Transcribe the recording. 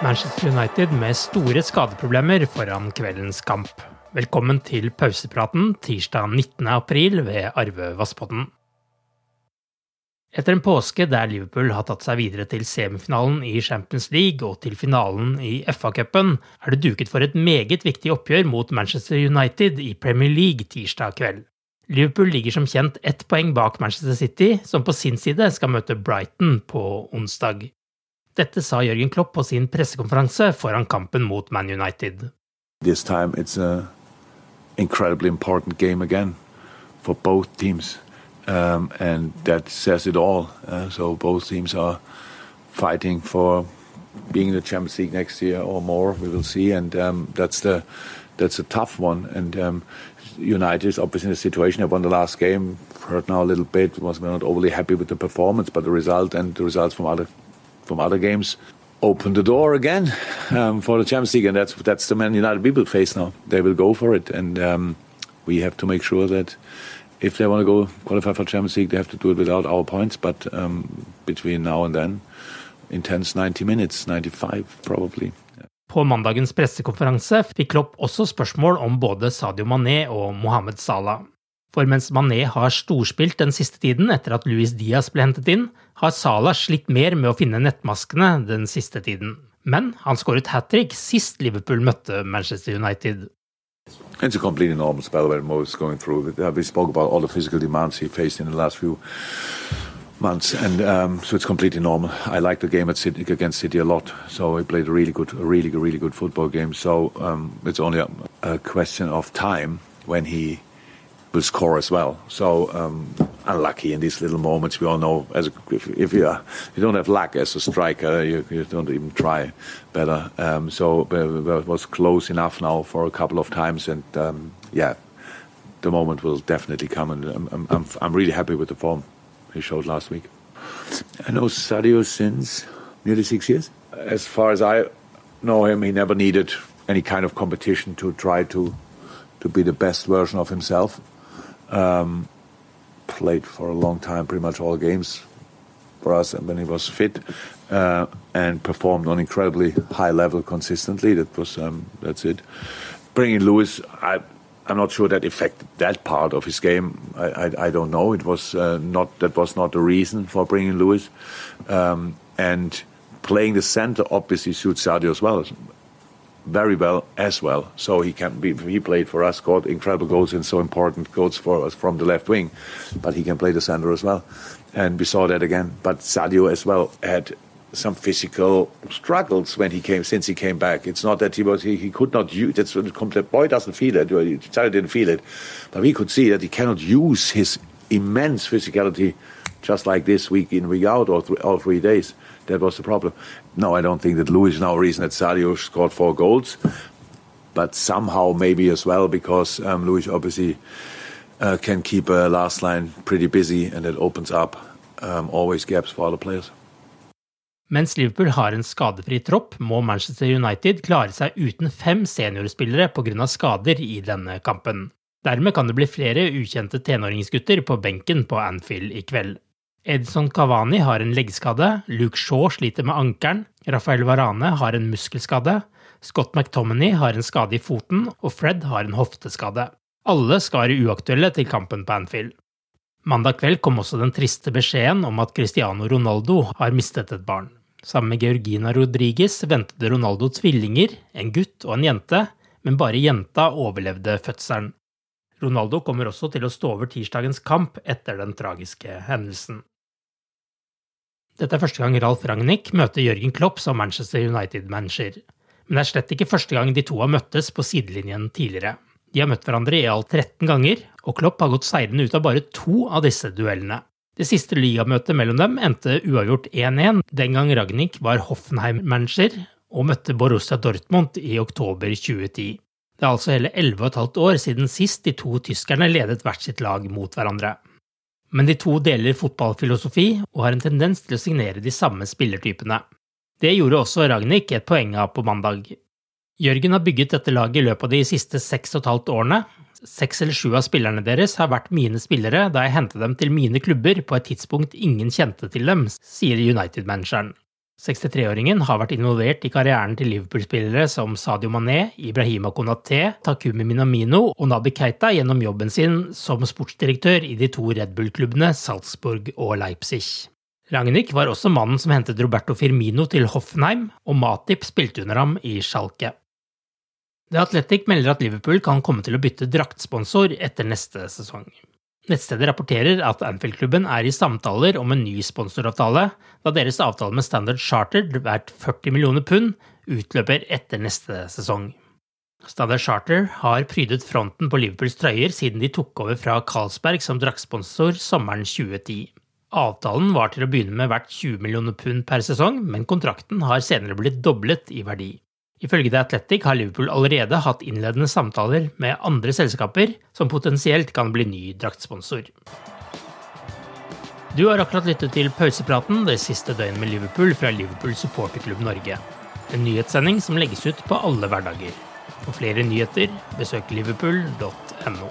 Manchester United med store skadeproblemer foran kveldens kamp. Velkommen til pausepraten tirsdag 19. april ved Arve Vassbotn. Etter en påske der Liverpool har tatt seg videre til semifinalen i Champions League og til finalen i FA-cupen, er det duket for et meget viktig oppgjør mot Manchester United i Premier League tirsdag kveld. Liverpool ligger som kjent ett poeng bak Manchester City, som på sin side skal møte Brighton på onsdag. Dette sa Jürgen Klopp på sin pressekonferanse foran kampen mot Man United. This time it's a incredibly important game again for both teams. Um, and that says it all. Uh, so both teams are fighting for being in the Champions League next year or more. We will see, and um, that's the that's a tough one. And um, United is obviously in a situation. They won the last game. hurt now a little bit. Was not overly happy with the performance, but the result and the results from other from other games open the door again um, for the Champions League, and that's that's the Man United people face now. They will go for it, and um, we have to make sure that if they want to go qualify for Champions League, they have to do it without our points. But um, between now and then, intense 90 minutes, 95 probably. På mandagens pressekonferanse fikk Klopp også spørsmål om både Sadio Mané og Mohammed Salah. For mens Mané har storspilt den siste tiden etter at Luis Diaz ble hentet inn, har Salah slitt mer med å finne nettmaskene den siste tiden. Men han skåret hat trick sist Liverpool møtte Manchester United. It's a completely normal spell where Mo is going through. We spoke about all the physical demands he faced in the last few months, and um, so it's completely normal. I like the game at City, against City a lot, so he played a really good, a really, really good football game. So um, it's only a, a question of time when he will score as well. So um, unlucky in these little moments. We all know as a, if, if you, are, you don't have luck as a striker, you, you don't even try better. Um, so it was close enough now for a couple of times, and um, yeah, the moment will definitely come. And I'm, I'm, I'm really happy with the form he showed last week. I know Sadio since nearly six years. As far as I know him, he never needed any kind of competition to try to to be the best version of himself. Um, played for a long time, pretty much all games for us, and when he was fit, uh, and performed on incredibly high level consistently. That was um, that's it. Bringing Luis, I. I'm not sure that affected that part of his game. I, I, I don't know. It was uh, not that was not the reason for bringing Luis, um, and playing the center obviously suits Sadio as well very well as well. So he can be, he played for us, scored incredible goals and so important goals for us from the left wing, but he can play the center as well, and we saw that again. But Sadio as well had some physical struggles when he came since he came back. It's not that he was he, he could not use. That's the complete boy doesn't feel it. Sadio didn't feel it, but we could see that he cannot use his immense physicality just like this week in week out or three, all three days. That was the problem. No, I don't think that Louis now reason that Sadio scored four goals, but somehow maybe as well because um, Louis obviously uh, can keep a last line pretty busy, and it opens up um, always gaps for other players. Mens Liverpool har en skadefri tropp, må Manchester United klare seg uten fem seniorspillere pga. skader i denne kampen. Dermed kan det bli flere ukjente tenåringsgutter på benken på Anfield i kveld. Edson Cavani har en leggskade, Luke Shaw sliter med ankelen, Rafael Varane har en muskelskade, Scott McTominay har en skade i foten, og Fred har en hofteskade. Alle skal være uaktuelle til kampen på Anfield. Mandag kveld kom også den triste beskjeden om at Cristiano Ronaldo har mistet et barn. Sammen med Georgina Rodriguez ventet Ronaldo tvillinger, en gutt og en jente, men bare jenta overlevde fødselen. Ronaldo kommer også til å stå over tirsdagens kamp etter den tragiske hendelsen. Dette er første gang Ralf Ragnhild møter Jørgen Klopp som Manchester United-manager. Men det er slett ikke første gang de to har møttes på sidelinjen tidligere. De har møtt hverandre i alt 13 ganger, og Klopp har gått seirende ut av bare to av disse duellene. Det siste ligamøtet mellom dem endte uavgjort 1-1, den gang Ragnhild var Hoffenheim-manager og møtte Borussia Dortmund i oktober 2010. Det er altså hele 11,5 år siden sist de to tyskerne ledet hvert sitt lag mot hverandre. Men de to deler fotballfilosofi og har en tendens til å signere de samme spillertypene. Det gjorde også Ragnhild et poeng av på mandag. Jørgen har bygget dette laget i løpet av de siste seks og et halvt årene. Seks eller sju av spillerne deres har vært mine spillere da jeg hentet dem til mine klubber på et tidspunkt ingen kjente til dem, sier United-manageren. 63-åringen har vært involvert i karrieren til Liverpool-spillere som Sadio Mané, Ibrahima Konaté, Takumi Minamino og Nabi Keita gjennom jobben sin som sportsdirektør i de to Red Bull-klubbene Salzburg og Leipzig. Ragnhild var også mannen som hentet Roberto Firmino til Hoffenheim, og Matip spilte under ham i Schalke. The Athletic melder at Liverpool kan komme til å bytte draktsponsor etter neste sesong. Nettstedet rapporterer at Anfield-klubben er i samtaler om en ny sponsoravtale, da deres avtale med Standard Charter, verdt 40 millioner pund, utløper etter neste sesong. Standard Charter har prydet fronten på Liverpools trøyer siden de tok over fra Carlsberg som draktsponsor sommeren 2010. Avtalen var til å begynne med verdt 20 millioner pund per sesong, men kontrakten har senere blitt doblet i verdi. Ifølge The Athletic har Liverpool allerede hatt innledende samtaler med andre selskaper som potensielt kan bli ny draktsponsor. Du har akkurat lyttet til pausepraten det siste døgnet med Liverpool fra Liverpool supporterklubb Norge. En nyhetssending som legges ut på alle hverdager. For flere nyheter, besøk liverpool.no.